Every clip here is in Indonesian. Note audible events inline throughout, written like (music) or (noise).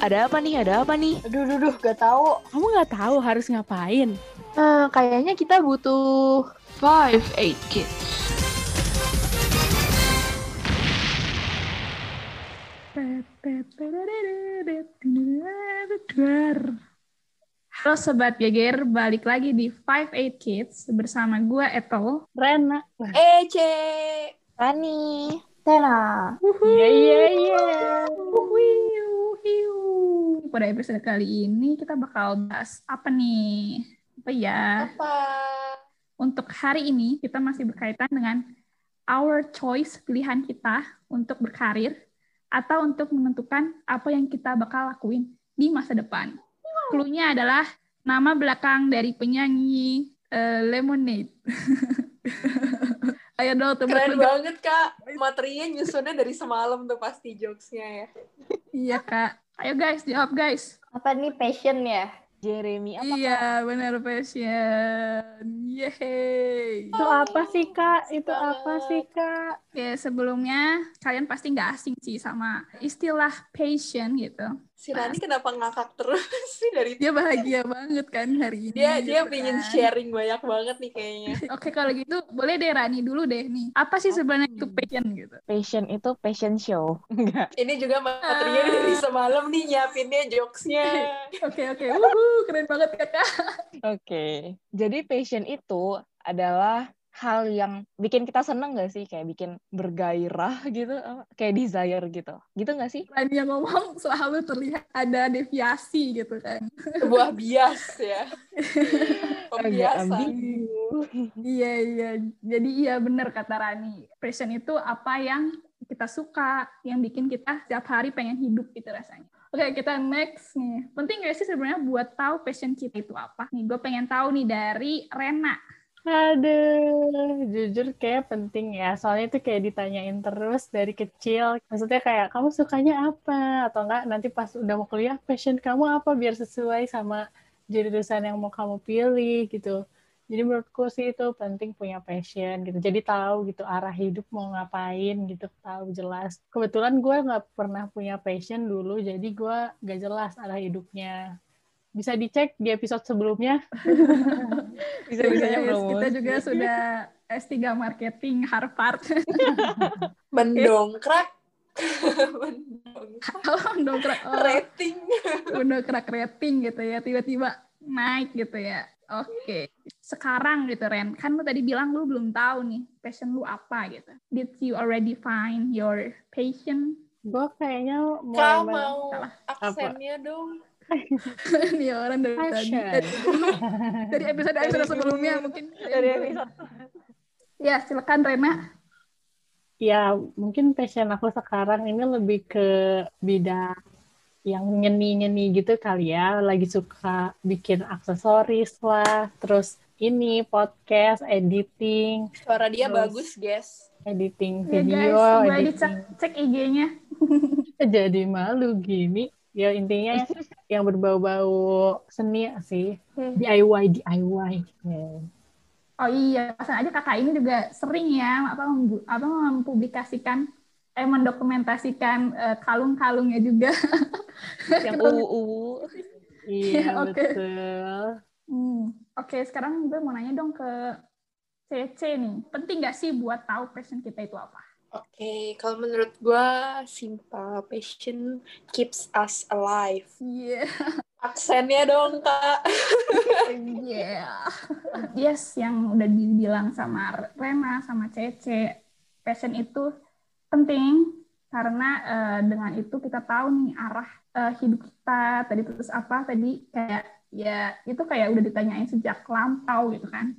Ada apa nih? Ada apa nih? Aduh, aduh, aduh, gak tahu. Kamu nggak tahu harus ngapain? Eh, kayaknya kita butuh five eight kids. Halo Sobat Geger, balik lagi di Five Eight Kids bersama gue Eto. Rena. Ece. Rani. Tena. Iya iya iya. Pada episode kali ini kita bakal bahas apa nih? Apa ya? Apa? Untuk hari ini kita masih berkaitan dengan our choice pilihan kita untuk berkarir atau untuk menentukan apa yang kita bakal lakuin di masa depan. Clue-nya adalah nama belakang dari penyanyi eh, Lemonade. (laughs) Ayo dong Keren tebak-tebak. banget, Kak. Materinya nyusunnya dari semalam tuh pasti jokesnya ya. Iya kak. Ayo guys, jawab guys. Apa nih passion ya? Jeremy apa? iya, benar passion. Yeay. Itu apa sih, Kak? Itu apa sih, Kak? Oke, sebelumnya kalian pasti nggak asing sih sama istilah passion gitu. Si Rani kenapa ngakak terus (laughs) sih dari Dia bahagia banget kan hari ini. dia dia gitu pengen kan. sharing banyak banget nih kayaknya. (laughs) Oke, kalau gitu boleh deh Rani dulu deh nih. Apa sih sebenarnya itu passion gitu? Passion itu passion show. (laughs) Enggak. Ini juga materinya dari semalam nih nyiapinnya jokesnya. Oke, oke. Wuhu, keren banget kakak. Oke. Jadi passion itu adalah hal yang bikin kita seneng gak sih? Kayak bikin bergairah gitu. apa? Kayak desire gitu. Gitu gak sih? Rani yang ngomong (laughs) selalu terlihat ada deviasi gitu kan. Sebuah bias ya. (laughs) Pembiasan. Iya iya. Jadi iya benar kata Rani. Passion itu apa yang kita suka, yang bikin kita setiap hari pengen hidup gitu rasanya. Oke, kita next nih. Penting gak sih sebenarnya buat tahu passion kita itu apa? Nih, gue pengen tahu nih dari Rena. Aduh, jujur kayak penting ya. Soalnya itu kayak ditanyain terus dari kecil. Maksudnya kayak kamu sukanya apa? Atau enggak nanti pas udah mau kuliah, passion kamu apa biar sesuai sama jurusan yang mau kamu pilih gitu. Jadi menurutku sih itu penting punya passion gitu. Jadi tahu gitu arah hidup mau ngapain gitu, tahu jelas. Kebetulan gue nggak pernah punya passion dulu, jadi gue nggak jelas arah hidupnya. Bisa dicek di episode sebelumnya. (laughs) Bisa-bisanya Guys, promosi. Kita juga sudah S3 Marketing Harvard. (laughs) (laughs) Mendongkrak. Mendongkrak. Dongkrak oh, Rating. crack rating gitu ya, tiba-tiba naik gitu ya. Oke, sekarang gitu Ren, kan lu tadi bilang lu belum tahu nih passion lu apa gitu. Did you already find your passion? Gue kayaknya Kak men- mau aksennya dong. (laughs) nih orang dari tadi Passion. dari, episode episode sebelumnya mungkin Dari episode. ya silakan Rena Ya, mungkin passion aku sekarang ini lebih ke bidang yang nyeni-nyeni gitu kali ya. Lagi suka bikin aksesoris lah, terus ini podcast, editing, Suara dia Terus. bagus, guys. editing ya guys video, boleh editing. dicek cek IG-nya (laughs) Jadi malu gini. Ya intinya (laughs) yang berbau-bau seni sih. DIY, DIY. Ya. oh iya pasan aja kakak ini juga sering ya apa apa mempublikasikan eh mendokumentasikan eh, kalung-kalungnya juga Yang (laughs) uwu-uwu. Iya, Oke. betul. Hmm, Oke, sekarang gue mau nanya dong ke CC nih. Penting gak sih buat tahu passion kita itu apa? Oke, kalau menurut gua simple passion keeps us alive. Iya. Aksennya dong, Kak. Yeah. Yes, yang udah dibilang sama Rena, sama Cece. Passion itu penting karena eh, dengan itu kita tahu nih arah eh, hidup kita. Tadi terus apa? Tadi kayak ya itu kayak udah ditanyain sejak lampau gitu kan.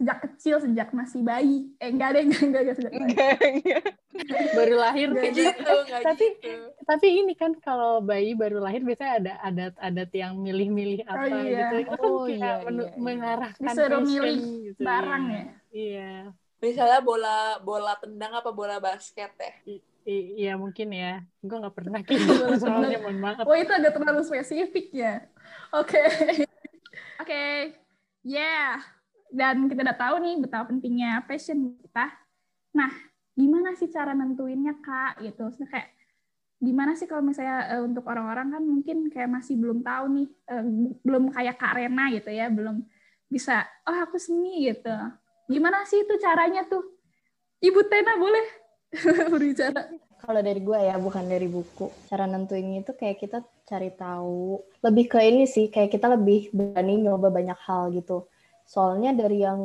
Sejak kecil, sejak masih bayi. Eh enggak deh, enggak, enggak, enggak sejak bayi. Enggak, enggak. Baru lahir Nggak kayaknya. gitu, nggak Tapi- gitu. Tapi ini kan kalau bayi baru lahir biasanya ada adat-adat yang milih-milih apa iya. gitu. Itu kan Oh, iya, menu- iya, iya. mengarahkan Disuruh milih gitu, barang iya. ya. Iya. Misalnya bola bola tendang apa bola basket ya? I- iya mungkin ya. Gue nggak pernah gitu (laughs) soalnya mohon maaf. Oh itu agak terlalu spesifik ya. Oke. (laughs) Oke. Yeah. Dan kita udah tahu nih betapa pentingnya passion kita. Nah, gimana sih cara nentuinnya kak? Gitu. Maksudnya kayak gimana sih kalau misalnya eh, untuk orang-orang kan mungkin kayak masih belum tahu nih, eh, belum kayak Kak Rena gitu ya, belum bisa, oh aku seni gitu. Gimana sih itu caranya tuh? Ibu Tena boleh (laughs) berbicara. Kalau dari gue ya, bukan dari buku. Cara nentuin itu kayak kita cari tahu. Lebih ke ini sih, kayak kita lebih berani nyoba banyak hal gitu. Soalnya dari yang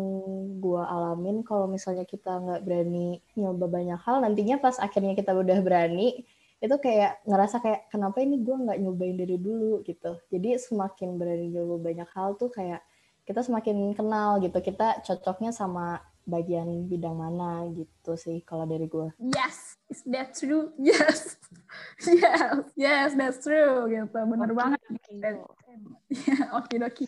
gue alamin, kalau misalnya kita nggak berani nyoba banyak hal, nantinya pas akhirnya kita udah berani, itu kayak ngerasa kayak kenapa ini gue nggak nyobain dari dulu gitu. Jadi semakin berani nyoba banyak hal tuh kayak kita semakin kenal gitu. Kita cocoknya sama bagian bidang mana gitu sih kalau dari gue. Yes, is that true? Yes, (laughs) yes, yes, that's true gitu. Bener banget. Ya, (laughs) Oke, oke.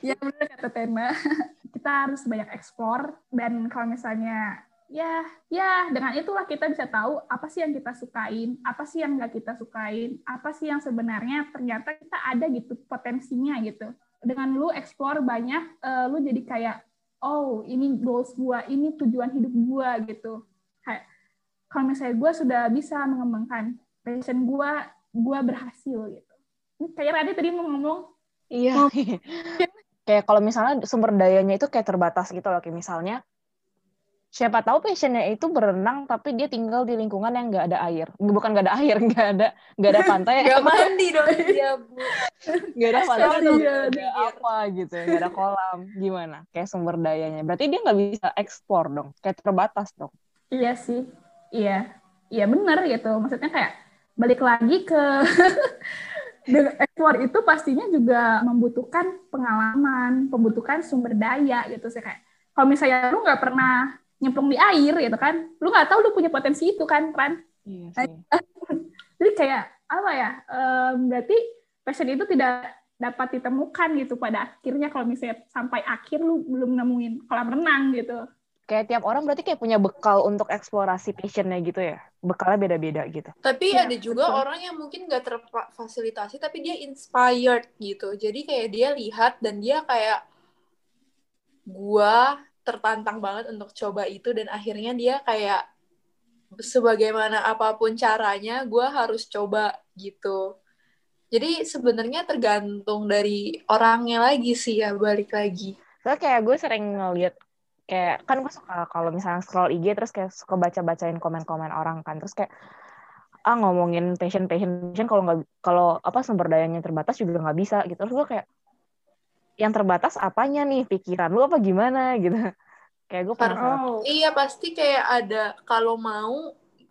Ya bener kata Tema. (laughs) Kita harus banyak eksplor dan kalau misalnya ya ya dengan itulah kita bisa tahu apa sih yang kita sukain, apa sih yang nggak kita sukain, apa sih yang sebenarnya ternyata kita ada gitu potensinya gitu. Dengan lu eksplor banyak, uh, lu jadi kayak oh ini goals gua, ini tujuan hidup gua gitu. Kayak kalau misalnya gua sudah bisa mengembangkan passion gua, gua berhasil gitu. Kayak Radit tadi mau ngomong, Iya. (laughs) kayak kalau misalnya sumber dayanya itu kayak terbatas gitu loh. Kayak misalnya siapa tahu passionnya itu berenang tapi dia tinggal di lingkungan yang nggak ada air. Bukan nggak ada air (laughs) nggak ada nggak ada pantai. Gak mandi dong dia, (laughs) Bu. nggak ada pantai nggak ada apa gitu nggak ada kolam. Gimana? Kayak sumber dayanya. Berarti dia nggak bisa ekspor dong? Kayak terbatas dong? Iya sih, iya, iya bener gitu. Maksudnya kayak balik lagi ke (laughs) dengan ekspor itu pastinya juga membutuhkan pengalaman, membutuhkan sumber daya gitu sih kayak. Kalau misalnya lu nggak pernah nyemplung di air gitu kan, lu nggak tahu lu punya potensi itu kan, Ran. iya (laughs) Jadi kayak apa ya? em, berarti passion itu tidak dapat ditemukan gitu pada akhirnya kalau misalnya sampai akhir lu belum nemuin kolam renang gitu. kayak tiap orang berarti kayak punya bekal untuk eksplorasi passionnya gitu ya bekalnya beda-beda gitu Tapi Iya, ada juga betul. orang yang mungkin gak terfasilitasi tapi dia inspired gitu. Jadi kayak dia lihat dan dia kayak gua tertantang banget untuk coba itu dan akhirnya dia kayak sebagaimana apa pun caranya gua harus coba gitu. Jadi sebenarnya tergantung dari orangnya lagi sih ya balik lagi. Soalnya kayak gue sering ngeliat kayak kan gue suka kalau misalnya scroll IG terus kayak suka baca-bacain komen-komen orang kan terus kayak ah ngomongin passion passion passion kalau nggak kalau apa sumber dayanya terbatas juga nggak bisa gitu terus gue kayak yang terbatas apanya nih? Pikiran lu apa gimana? (laughs) Gitu. Kayak gue penasaran. Oh, Iya pasti kayak ada kalau mau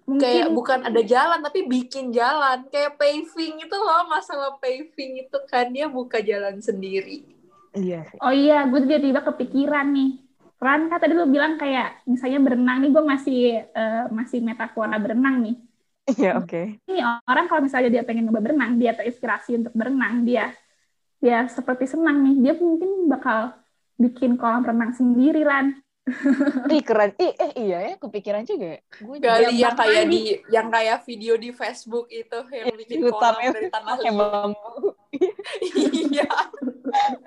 mungkin. kayak bukan ada jalan tapi bikin jalan. Kayak paving itu loh masalah paving itu kan. Dia buka jalan sendiri. Iya. Sih Oh iya, gue tiba-tiba kepikiran nih. Ran, kan tadi lu bilang kayak misalnya berenang nih, gue masih eh, masih metafora berenang nih. iya oke. Ini orang kalau misalnya dia pengen nyoba berenang, dia terinspirasi untuk berenang, dia dia seperti senang nih, dia mungkin bakal bikin kolam renang sendiri, Ran. (laughs) ih keren. Ih eh iya ya kepikiran juga ya. Gue juga kali yang kayak di yang kayak video di Facebook itu yang Iya, bikin kolam ya, dari tanah liat bambu. (laughs) Iya.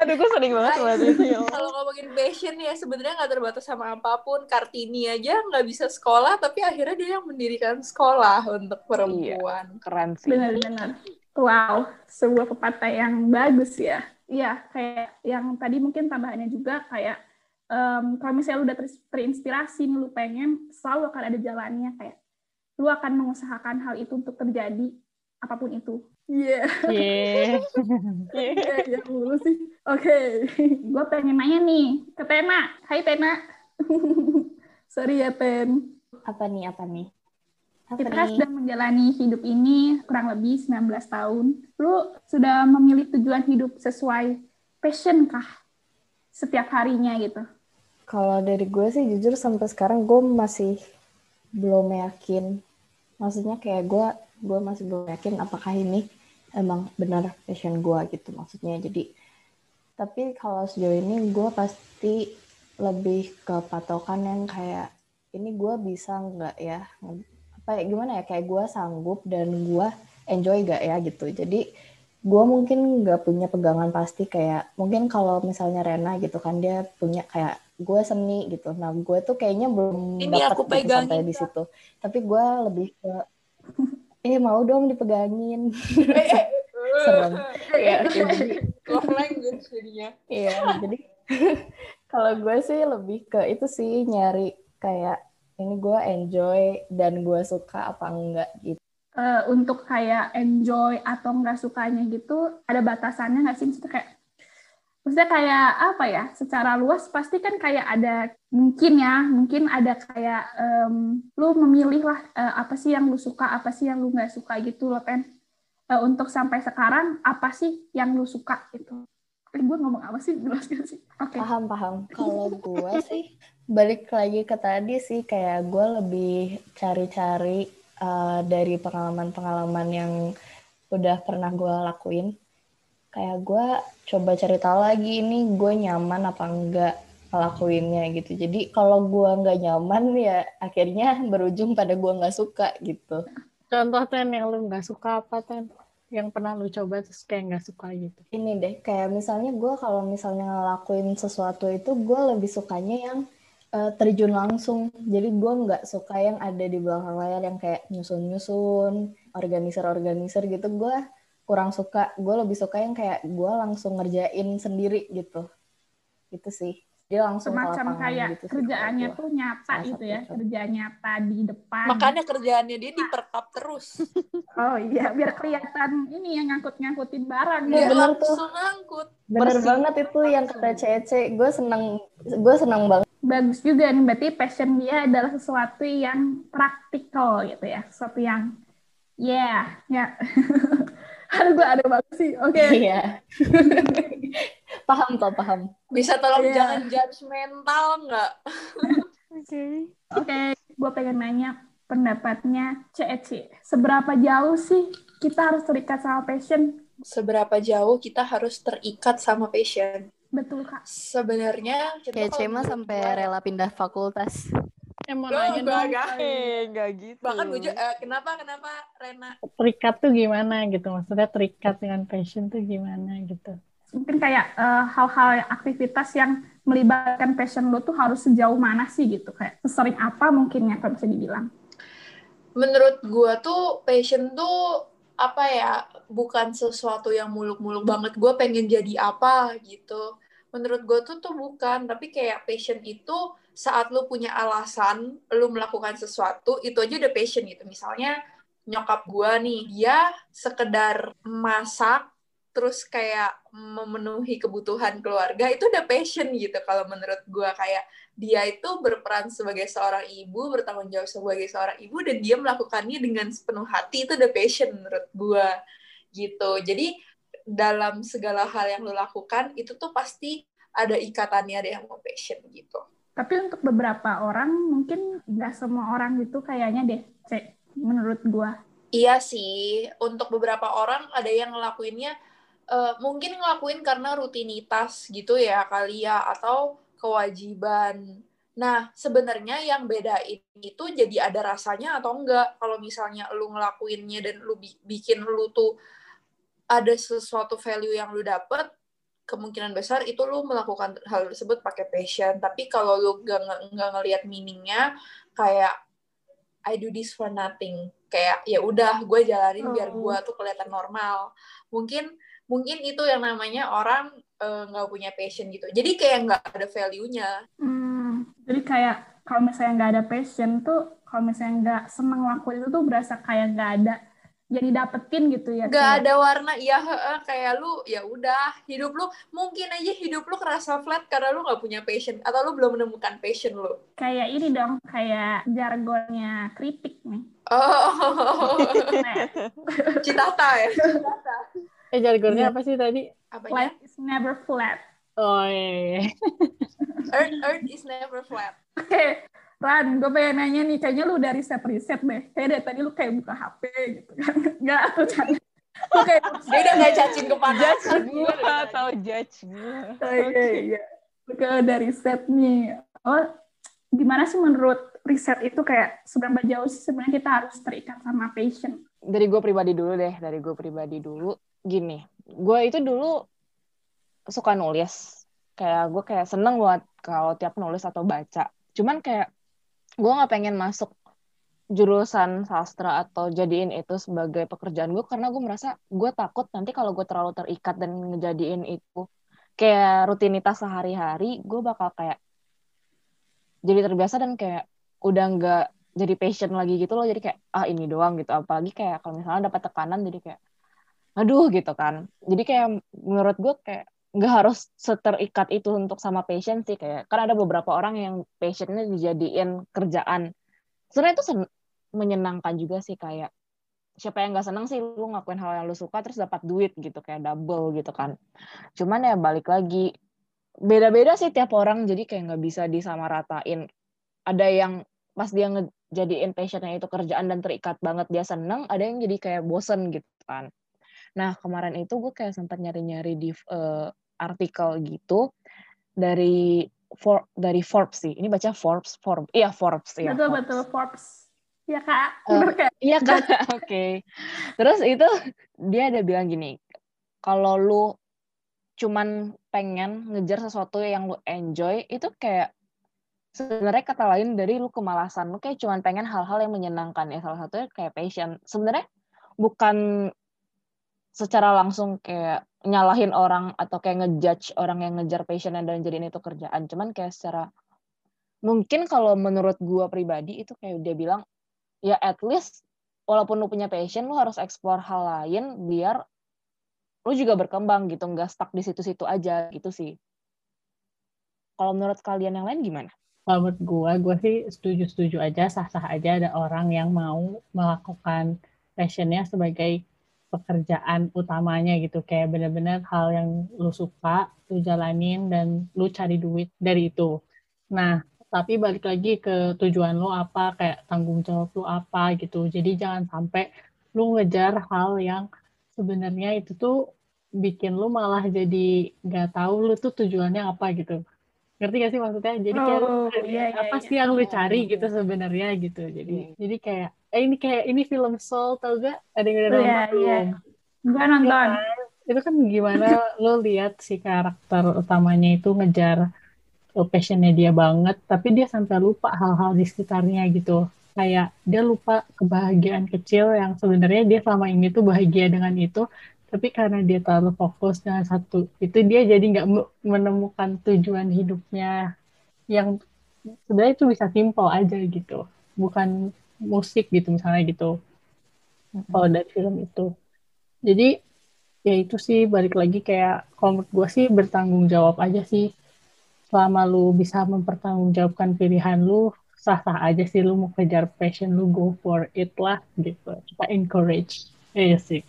Aduh gue sering banget ngeliat itu ya kalau ngomongin passion ya sebenarnya nggak terbatas sama apa pun. Kartini aja nggak bisa sekolah tapi akhirnya dia yang mendirikan sekolah untuk perempuan. keren sih. Benar-benar. Wow, sebuah pepatah yang bagus ya. Iya, kayak yang tadi mungkin tambahannya juga kayak em, kalau misalnya lu udah ter- terinspirasi nih, lu pengen selalu akan ada jalannya kayak lu akan mengusahakan hal itu untuk terjadi apa pun itu. Iya, Iya. (laughs) iya, iya mulu sih. Oke, (laughs) gue pengen nanya nih ke Tena. Hai Tena. (laughs) Sorry ya Ten. Apa nih, apa nih? Nih? sedang menjalani hidup ini kurang lebih 19 tahun. Lu sudah memilih tujuan hidup sesuai passion kah? Setiap harinya gitu. Kalau dari gue sih jujur sampai sekarang gue masih belum yakin. Maksudnya kayak gue gue masih belum yakin apakah ini emang benar passion gue gitu maksudnya. Jadi tapi kalau sejauh ini gue pasti lebih ke patokan yang kayak ini gue bisa nggak ya apa ya gimana ya kayak gue sanggup dan gue enjoy gak ya gitu. Jadi gue mungkin nggak punya pegangan pasti kayak mungkin kalau misalnya Rena gitu kan dia punya kayak gue seni gitu. Nah gue tuh kayaknya belum Ini dapat aku gitu sampai di situ. Tapi gue lebih ke (laughs) eh mau dong dipegangin. (laughs) Serem. (laughs) Oke, jadi love language jadinya. iya jadi kalau gue sih lebih ke itu sih nyari kayak ini gue enjoy dan gue suka apa enggak gitu. Eh, untuk kayak enjoy atau nggak sukanya gitu ada batasannya nggak sih? Maksudnya kayak maksudnya kayak apa ya? Secara luas pasti kan kayak ada mungkin ya mungkin ada kayak em, lu memilih lah eh, apa sih yang lu suka apa sih yang lu nggak suka gitu loh kan Eh, untuk sampai sekarang apa sih yang lu suka gitu? Eh, gue ngomong apa sih? (laughs) Jelas gak sih? Oke. Paham paham. Kalau gue sih balik lagi ke tadi sih kayak gue lebih cari-cari uh, dari pengalaman-pengalaman yang udah pernah gue lakuin kayak gue coba cari tahu lagi ini gue nyaman apa enggak ngelakuinnya gitu jadi kalau gue nggak nyaman ya akhirnya berujung pada gue nggak suka gitu contoh ten yang lu nggak suka apa ten? Yang pernah lu coba terus kayak nggak suka gitu. ini deh kayak misalnya gue kalau misalnya ngelakuin sesuatu itu gue lebih sukanya yang eh, terjun langsung. Jadi gue nggak suka yang ada di belakang layar yang kayak nyusun-nyusun organizer-organizer gitu. Gue kurang suka. Gue lebih suka yang kayak gue langsung ngerjain sendiri gitu. Gitu sih. Dia langsung semacam kayak gitu kerjaannya tuh nyata Salah gitu ya contoh. kerjaan nyata di depan. Makanya kerjaannya dia diperkap terus. (laughs) Oh iya, biar kelihatan ini yang ngangkut-ngangkutin barang. Iya, ya. Bener langsung ngangkut. bener banget itu yang kata Cece gue seneng gue seneng banget Bagus juga nih, berarti passion dia adalah sesuatu yang praktikal gitu ya. Sesuatu yang, yeah, ya. (laughs) Aduh, gue ada banget sih. Oke, iya paham toh paham Bisa tolong Iya. jangan judgmental nggak? (laughs) Oke. oke. Gue pengen nanya pendapatnya CEC. Seberapa jauh sih kita harus terikat sama passion? Seberapa jauh kita harus terikat sama passion? Betul, Kak. Sebenarnya kita kayak kalau Cema menurut sampai rela pindah fakultas Eh mau Loh, nanya dong. Eh, nggak gitu. Bahkan gue juga, eh, kenapa kenapa Rena? Terikat tuh gimana gitu? Maksudnya terikat dengan passion tuh gimana gitu? Mungkin kayak eh, hal-hal aktivitas yang melibatkan passion lo tuh harus sejauh mana sih gitu? Kayak sesering apa mungkin ya kalau bisa dibilang. Menurut gua tuh passion tuh apa ya? Bukan sesuatu yang muluk-muluk banget. Gue pengen jadi apa gitu. Menurut gue tuh tuh bukan, tapi kayak passion itu saat lu punya alasan, lu melakukan sesuatu, itu aja udah passion gitu. Misalnya nyokap gua nih, dia sekedar masak, terus kayak memenuhi kebutuhan keluarga, itu udah passion gitu kalau menurut gua kayak dia itu berperan sebagai seorang ibu, bertanggung jawab sebagai seorang ibu, dan dia melakukannya dengan sepenuh hati, itu udah passion menurut gua gitu. Jadi dalam segala hal yang lu lakukan, itu tuh pasti ada ikatannya deh sama passion gitu. Tapi untuk beberapa orang mungkin nggak semua orang gitu kayaknya deh, Cek, menurut gua. Iya sih, untuk beberapa orang ada yang ngelakuinnya eh, mungkin ngelakuin karena rutinitas gitu ya kali ya atau kewajiban. Nah, sebenarnya yang bedain itu jadi ada rasanya atau enggak. Kalau misalnya lu ngelakuinnya dan lu bi- bikin lu tuh ada sesuatu value yang lu dapet, kemungkinan besar itu lu melakukan hal tersebut pakai passion. Tapi kalau lu nggak nge- nggak ngelihat meaningnya, kayak I do this for nothing. Kayak ya udah gue jalanin biar Oh. gue tuh kelihatan normal. Mungkin mungkin itu yang namanya orang eh, nggak punya passion gitu. Jadi kayak nggak ada value-nya. Hmm, jadi kayak kalau misalnya nggak ada passion tuh, kalau misalnya nggak seneng lakuin itu tuh berasa kayak nggak ada jadi dapetin gitu ya. Nggak kayak- ada warna. Ya heeh, kayak lu ya udah hidup lu mungkin aja hidup lu kerasa flat karena lu nggak punya passion atau lu belum menemukan passion lu. kayak ini dong, kayak jargonnya kritik nih. Oh, Nah, (laughs) citata ya. Citata. Eh jargonnya Iya. apa sih tadi? Apanya? life is never flat. Oh iya. iya. Earth, Earth is never flat. Oke, Ran, gue pengen nanya nih, kayaknya lu udah riset-riset deh. Kayak dari tadi lu kayak buka HP gitu kan. Enggak, tuh jangan. Oke, Dia udah nggak cacing kepanasan. Judge gue atau judge gue. Oh, iya, iya. Oke, udah riset nih. Oh, gimana sih menurut riset itu kayak seberapa jauh sih sebenarnya kita harus terikat sama passion? Dari gue pribadi dulu deh, dari gue pribadi dulu. Gini, gue itu dulu suka nulis. Kayak gue kayak seneng banget kalau tiap nulis atau baca. Cuman kayak gue nggak pengen masuk jurusan sastra atau jadiin itu sebagai pekerjaan gue karena gue merasa gue takut nanti kalau gue terlalu terikat dan ngejadiin itu kayak rutinitas sehari-hari gue bakal kayak jadi terbiasa dan kayak udah nggak jadi passion lagi gitu loh. Jadi kayak ah ini doang gitu. Apalagi kayak kalau misalnya dapat tekanan jadi kayak aduh gitu kan. Jadi kayak menurut gue kayak nggak harus seterikat itu untuk sama passion sih kayak kan ada beberapa orang yang passionnya dijadiin kerjaan. Sebenarnya itu menyenangkan juga sih kayak siapa yang nggak senang sih lu ngakuin hal yang lu suka terus dapat duit gitu kayak double gitu kan. Cuman ya balik lagi beda-beda sih tiap orang jadi kayak nggak bisa disamaratain. Ada yang pas dia ngejadiin passionnya itu kerjaan dan terikat banget dia seneng ada yang jadi kayak bosen gitu kan. Nah kemarin itu gue kayak sempat nyari-nyari di uh, artikel gitu dari for, dari Forbes sih ini baca Forbes Forbes iya Forbes ya betul Forbes. betul Forbes Iya kak, uh, Iya kak, (laughs) oke. Okay. Terus itu dia ada bilang gini, kalau lu cuman pengen ngejar sesuatu yang lu enjoy, itu kayak sebenarnya kata lain dari lu kemalasan. Lu kayak cuman pengen hal-hal yang menyenangkan ya. Salah satunya kayak passion. Sebenarnya bukan secara langsung kayak nyalahin orang atau kayak ngejudge orang yang ngejar passion dan jadiin itu kerjaan. Cuman kayak secara mungkin kalau menurut gua pribadi itu kayak dia bilang ya at least walaupun lu punya passion lu harus explore hal lain biar lu juga berkembang gitu nggak stuck di situ-situ aja gitu sih kalau menurut kalian yang lain gimana? Kalau menurut gue, gue sih setuju-setuju aja, sah-sah aja ada orang yang mau melakukan passionnya sebagai pekerjaan utamanya gitu. Kayak bener-bener hal yang lu suka, lu jalanin, dan lu cari duit dari itu. Nah, tapi balik lagi ke tujuan lo apa kayak tanggung jawab lo apa gitu jadi jangan sampai lo ngejar hal yang sebenarnya itu tuh bikin lo malah jadi nggak tahu lo tuh tujuannya apa gitu ngerti gak sih maksudnya jadi kayak oh, iya, iya, apa iya. sih yang lo cari gitu sebenarnya gitu jadi iya. jadi kayak eh ini kayak ini film Soul tau gak ada yang udah oh, nonton iya, iya. nonton ya, itu kan gimana lo lihat si karakter utamanya itu ngejar passionnya dia banget, tapi dia sampai lupa hal-hal di sekitarnya gitu. Kayak dia lupa kebahagiaan kecil yang sebenarnya dia selama ini tuh bahagia dengan itu, tapi karena dia terlalu fokus dengan satu, itu dia jadi nggak menemukan tujuan hidupnya yang sebenarnya itu bisa simpel aja gitu, bukan musik gitu misalnya gitu. Kalau dari film itu. Jadi ya itu sih balik lagi kayak kalau menurut gue sih bertanggung jawab aja sih. Selama lu bisa mempertanggungjawabkan pilihan lu sah-sah aja sih lu mau kejar passion lu go for it lah gitu. Kita encourage. Ya sih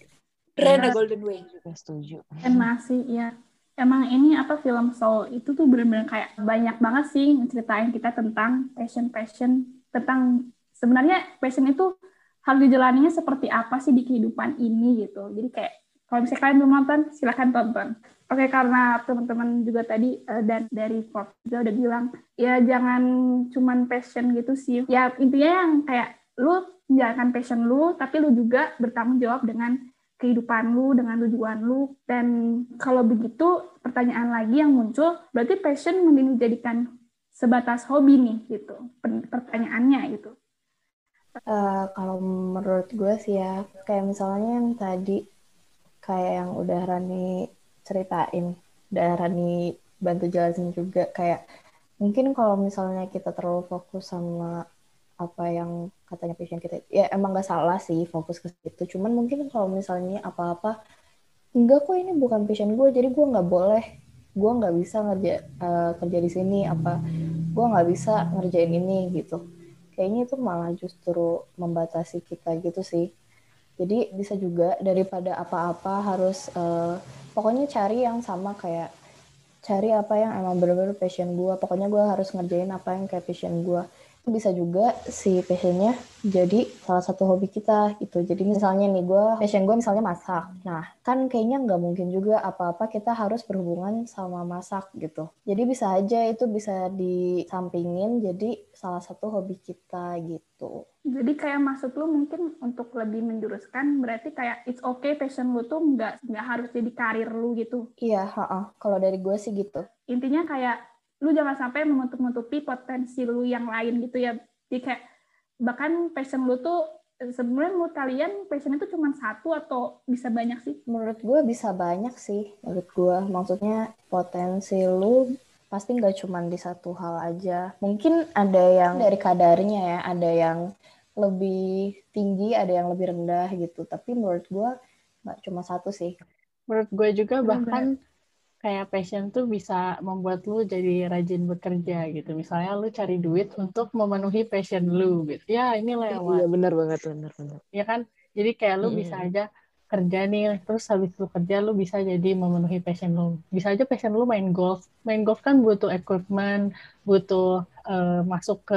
Rena Golden Way. juga setuju. Emang sih ya emang ini apa film Soul itu tuh bener-bener kayak banyak banget sih ceritain kita tentang passion passion tentang sebenarnya passion itu harus dijalaninya seperti apa sih di kehidupan ini gitu. Jadi kayak kalau misalnya kalian belum nonton silahkan tonton. Oke, karena teman-teman juga tadi uh, dan dari Forbes juga udah bilang, ya jangan cuman passion gitu sih. Ya intinya yang kayak lu menjalankan passion lu, tapi lu juga bertanggung jawab dengan kehidupan lu, dengan tujuan lu. Dan kalau begitu, pertanyaan lagi yang muncul, berarti passion mending dijadikan sebatas hobi nih gitu. Pertanyaannya gitu. Uh, kalau menurut gue sih ya, kayak misalnya yang tadi, kayak yang udah Rani ceritain dan Rani bantu jelasin juga kayak mungkin kalau misalnya kita terlalu fokus sama apa yang katanya passion kita ya emang gak salah sih fokus ke situ. Cuman mungkin kalau misalnya apa-apa enggak kok ini bukan passion gue jadi gue nggak boleh. Gue nggak bisa ngerja uh, kerja di sini apa gue nggak bisa ngerjain ini gitu. Kayaknya itu malah justru membatasi kita gitu sih. Jadi bisa juga daripada apa-apa harus uh, pokoknya cari yang sama kayak cari apa yang emang bener-bener passion gue. Pokoknya gue harus ngerjain apa yang kayak passion gue bisa juga si passionnya jadi salah satu hobi kita gitu. Jadi misalnya nih gue passion gue misalnya masak. Nah kan kayaknya nggak mungkin juga apa-apa kita harus berhubungan sama masak gitu. Jadi bisa aja itu bisa disampingin jadi salah satu hobi kita gitu. Jadi kayak maksud lu mungkin untuk lebih menjuruskan berarti kayak it's okay passion lu tuh nggak nggak harus jadi karir lu gitu. Iya, kalau dari gue sih gitu. Intinya kayak lu jangan sampai menutup-nutupi potensi lu yang lain gitu ya. Jadi kayak bahkan passion lu tuh sebenarnya menurut kalian passion itu cuma satu atau bisa banyak sih? Menurut gue bisa banyak sih. Menurut gue maksudnya potensi lu pasti nggak cuma di satu hal aja. Mungkin ada yang dari kadarnya ya, ada yang lebih tinggi, ada yang lebih rendah gitu. Tapi menurut gue nggak cuma satu sih. Menurut gue juga bahkan kayak passion tuh bisa membuat lu jadi rajin bekerja gitu. Misalnya lu cari duit untuk memenuhi passion lu gitu. Ya ini lewat. Iya benar banget benar benar. Ya kan? Jadi kayak lu Hmm. bisa aja kerja nih, terus habis lu kerja lu bisa jadi memenuhi passion lu. Bisa aja passion lu main golf. Main golf kan butuh equipment, butuh eh, masuk ke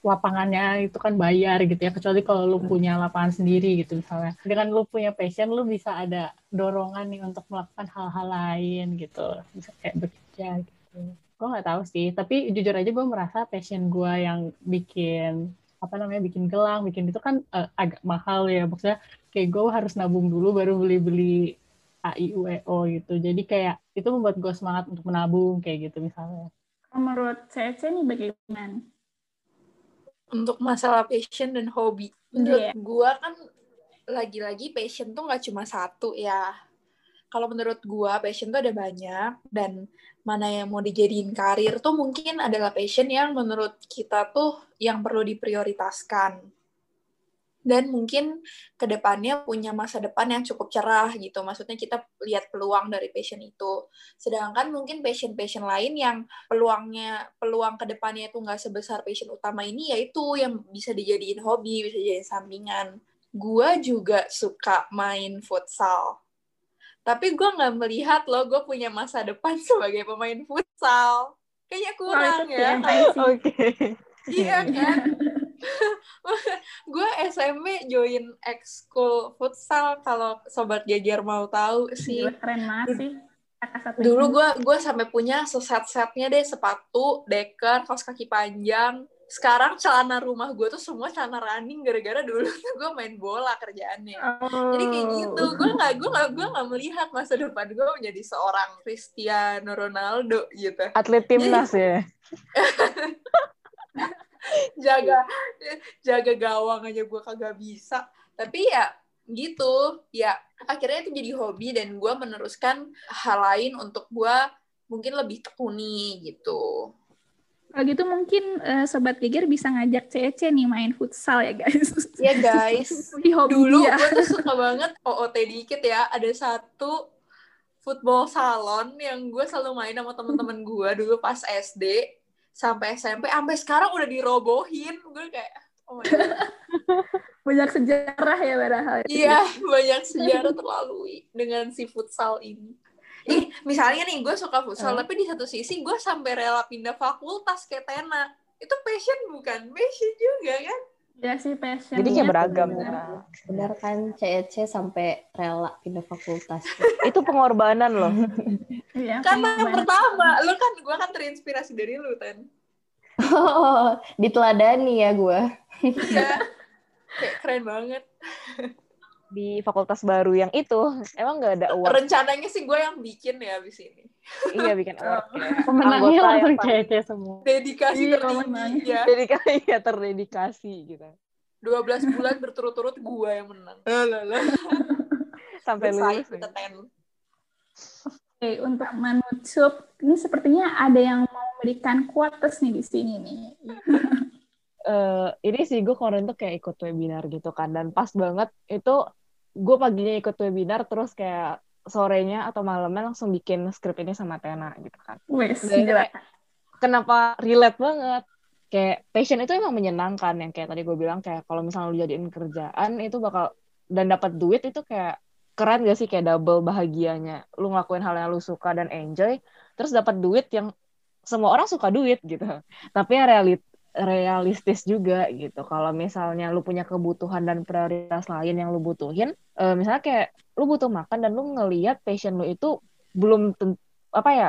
lapangannya itu kan bayar gitu ya kecuali kalau lu punya lapangan sendiri gitu misalnya. Dengan lu punya passion lu bisa ada dorongan nih untuk melakukan hal-hal lain gitu. Bisa kayak bekerja gitu. Gue nggak tahu sih tapi jujur aja gue merasa passion gue yang bikin apa namanya bikin gelang bikin itu kan eh, agak mahal ya. Maksudnya kayak gue harus nabung dulu baru beli-beli AIUEO gitu. Jadi kayak itu membuat gue semangat untuk menabung kayak gitu misalnya. Menurut CC nih bagaimana? Untuk masalah passion dan hobi. Menurut Iya. gua kan lagi-lagi passion tuh nggak cuma satu ya. Kalau menurut gua passion tuh ada banyak dan mana yang mau dijadiin karir tuh mungkin adalah passion yang menurut kita tuh yang perlu diprioritaskan. Dan mungkin ke depannya punya masa depan yang cukup cerah gitu. Maksudnya kita lihat peluang dari passion itu. Sedangkan mungkin passion-passion lain yang peluangnya peluang ke depannya itu nggak sebesar passion utama ini yaitu yang bisa dijadiin hobi bisa dijadiin sampingan gue juga suka main futsal tapi gue nggak melihat loh gue punya masa depan (laughs) sebagai pemain futsal kayaknya kurang itu ya TMI sih. (laughs) Oke. (laughs) iya kan (laughs) gue SMP join ekskul futsal kalau sobat geger mau tahu sih Gila, keren banget sih. Dulu gue gue sampai punya seset-setnya deh sepatu, deker, kaos kaki panjang. Sekarang celana rumah gue tuh semua celana running gara-gara dulu (laughs) tuh gue main bola kerjaannya. Jadi kayak Oh. gitu, gue nggak gue nggak gue nggak melihat masa depan gue menjadi seorang Cristiano Ronaldo gitu. Atlet timnas ya. (laughs) (laughs) Jaga jaga gawang aja gue kagak bisa. Tapi ya gitu, ya akhirnya itu jadi hobi dan gue meneruskan hal lain untuk gue mungkin lebih tekuni gitu. Kalau gitu mungkin eh, Sobat Geger bisa ngajak CC nih main futsal ya guys. (laughs) Ya guys, (laughs) Di hobi dulu dia. gue tuh suka banget OOT dikit ya. Ada satu football salon yang gue selalu main sama temen-temen gue dulu pas SD sampai SMP. Sampai sekarang udah dirobohin. Gue kayak, oh my God. (laughs) Banyak sejarah ya padahal. Iya, banyak sejarah terlalui dengan si futsal ini. Ih, misalnya nih, gue suka futsal, Hmm. tapi di satu sisi gue sampai rela pindah fakultas kayak Tena. Itu passion bukan? Passion juga kan? Ya sih passion. Jadi kayak Iya, beragam. Benar kan CEC sampai rela pindah fakultas. (laughs) Itu pengorbanan loh. (laughs) Iya, Karena yang pertama, lu kan, gue kan terinspirasi dari lu, Ten. Oh, diteladani ya gue. Iya. kayak keren banget. (laughs) Di fakultas baru yang itu, emang nggak ada award. Rencananya sih gue yang bikin ya abis ini. iya, bikin (laughs) award. ya. pemenangnya langsung CC semua Dedikasi Iya, tertinggi ya. Dedikasi ya terdedikasi gitu. 12 bulan berturut-turut gue yang menang. (laughs) Sampai lulus. kita ya. ten. Oke, untuk menutup, ini sepertinya ada yang mau memberikan quotes nih di sini nih. (laughs) eh ini sih gue kemarin tuh kayak ikut webinar gitu kan dan pas banget itu gue paginya ikut webinar terus kayak sorenya atau malamnya langsung bikin skrip ini sama Tena gitu kan. Wes, kayak, kenapa relate banget? Kayak passion itu emang menyenangkan yang kayak tadi gue bilang kayak kalau misalnya lu jadiin kerjaan itu bakal dan dapat duit itu kayak keren gak sih? Kayak double bahagianya. Lu ngelakuin hal yang lu suka dan enjoy terus dapat duit yang semua orang suka duit gitu. Tapi yang realit realistis juga gitu. Kalau misalnya lu punya kebutuhan dan prioritas lain yang lu butuhin eh, misalnya kayak lu butuh makan dan lu ngelihat passion lu itu belum apa ya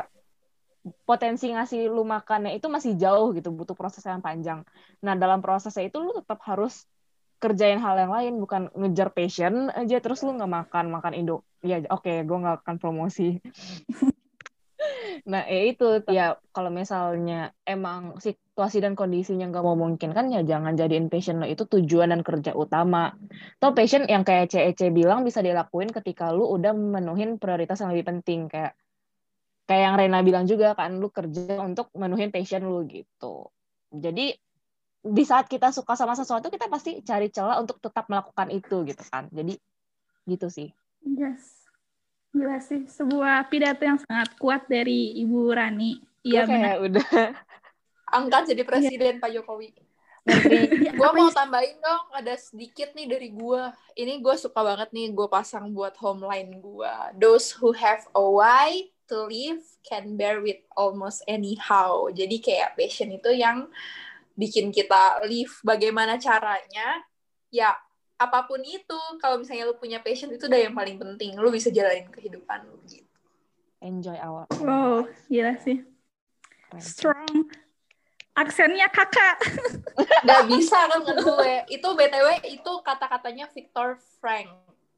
potensi ngasih lu makannya itu masih jauh gitu butuh proses yang panjang. Nah dalam prosesnya itu lu tetap harus kerjain hal yang lain bukan ngejar passion aja terus lu nggak makan makan indo ya oke gue nggak akan promosi. (laughs) Nah ya itu ya kalau misalnya emang si situasi dan kondisinya nggak memungkinkan ya jangan jadiin passion lo itu tujuan dan kerja utama. Atau passion yang kayak CEC bilang bisa dilakuin ketika lu udah memenuhin prioritas yang lebih penting kayak kayak yang Rena bilang juga kan lu kerja untuk memenuhin passion lu gitu. Jadi di saat kita suka sama sesuatu kita pasti cari celah untuk tetap melakukan itu gitu kan. Jadi gitu sih. Yes. Gila sih, sebuah pidato yang sangat kuat dari Ibu Rani. Iya kayak benar. udah Angkat jadi presiden Pak Jokowi. menteri Gue mau tambahin dong, ada sedikit nih dari gue. Ini gue suka banget nih, gue pasang buat homeline gue. Those who have a why to live can bear with almost anyhow. Jadi kayak passion itu yang bikin kita live bagaimana caranya. Ya, apa pun itu, kalau misalnya lu punya passion itu udah yang paling penting. Lu bisa jalanin kehidupan lu gitu. enjoy our Wow, gila sih. Strong. Aksennya kakak. (laughs) Gak bisa kan gue. Itu BTW itu kata-katanya Victor Frank.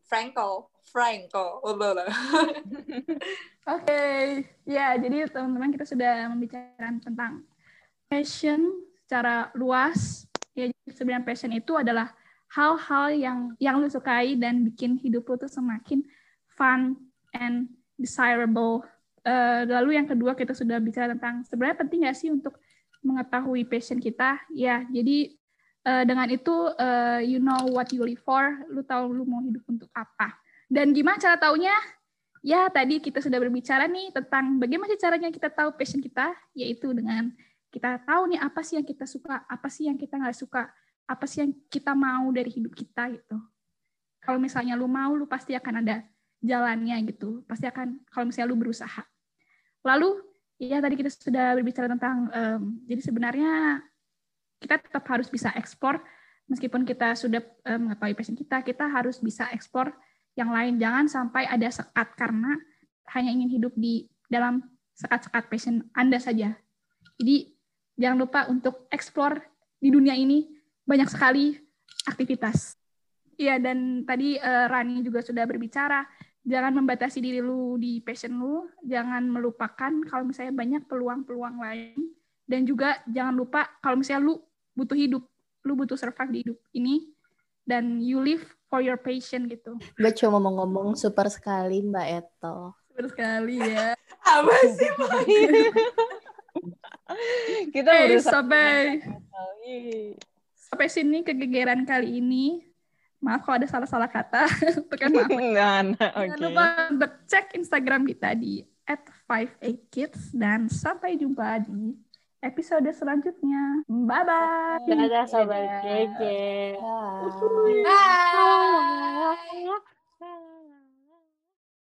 Frankl. Blablabla. (laughs) Oke, ya jadi teman-teman kita sudah membicarakan tentang passion secara luas. Ya sebenarnya passion itu adalah hal-hal yang yang lu sukai dan bikin hidup lu tuh semakin fun and desirable. Eh, lalu yang kedua kita sudah bicara tentang sebenarnya penting nggak sih untuk mengetahui passion kita? Ya, jadi eh, dengan itu eh, you know what you live for, lu tahu lu mau hidup untuk apa. Dan gimana cara taunya? Ya, tadi kita sudah berbicara nih tentang bagaimana caranya kita tahu passion kita, yaitu dengan kita tahu nih apa sih yang kita suka, apa sih yang kita nggak suka, apa sih yang kita mau dari hidup kita gitu. Kalau misalnya lu mau, lu pasti akan ada jalannya gitu. Pasti akan, kalau misalnya lu berusaha. Lalu, ya tadi kita sudah berbicara tentang, em, jadi sebenarnya kita tetap harus bisa ekspor, meskipun kita sudah em, mengetahui passion kita, kita harus bisa ekspor yang lain. Jangan sampai ada sekat karena hanya ingin hidup di dalam sekat-sekat passion Anda saja. Jadi jangan lupa untuk explore di dunia ini banyak sekali aktivitas. Iya dan tadi eh, Rani juga sudah berbicara jangan membatasi diri lu di passion lu, jangan melupakan kalau misalnya banyak peluang-peluang lain dan juga jangan lupa kalau misalnya lu butuh hidup, lu butuh survive di hidup ini dan you live for your passion gitu. Gue cuma mau ngomong super sekali Mbak Eto. Betul sekali ya. (laughs) Apa sih, Mai? (laughs) kita berusaha sampai sampai sini kegegeran kali ini. Maaf kalau ada salah-salah kata. (laughs) Bukan maaf. (laughs) nah, nah, Jangan oke lupa untuk cek Instagram kita di @58kids dan sampai jumpa di episode selanjutnya. Bye bye. Dadah sobat Gege. Bye. Bye. Bye.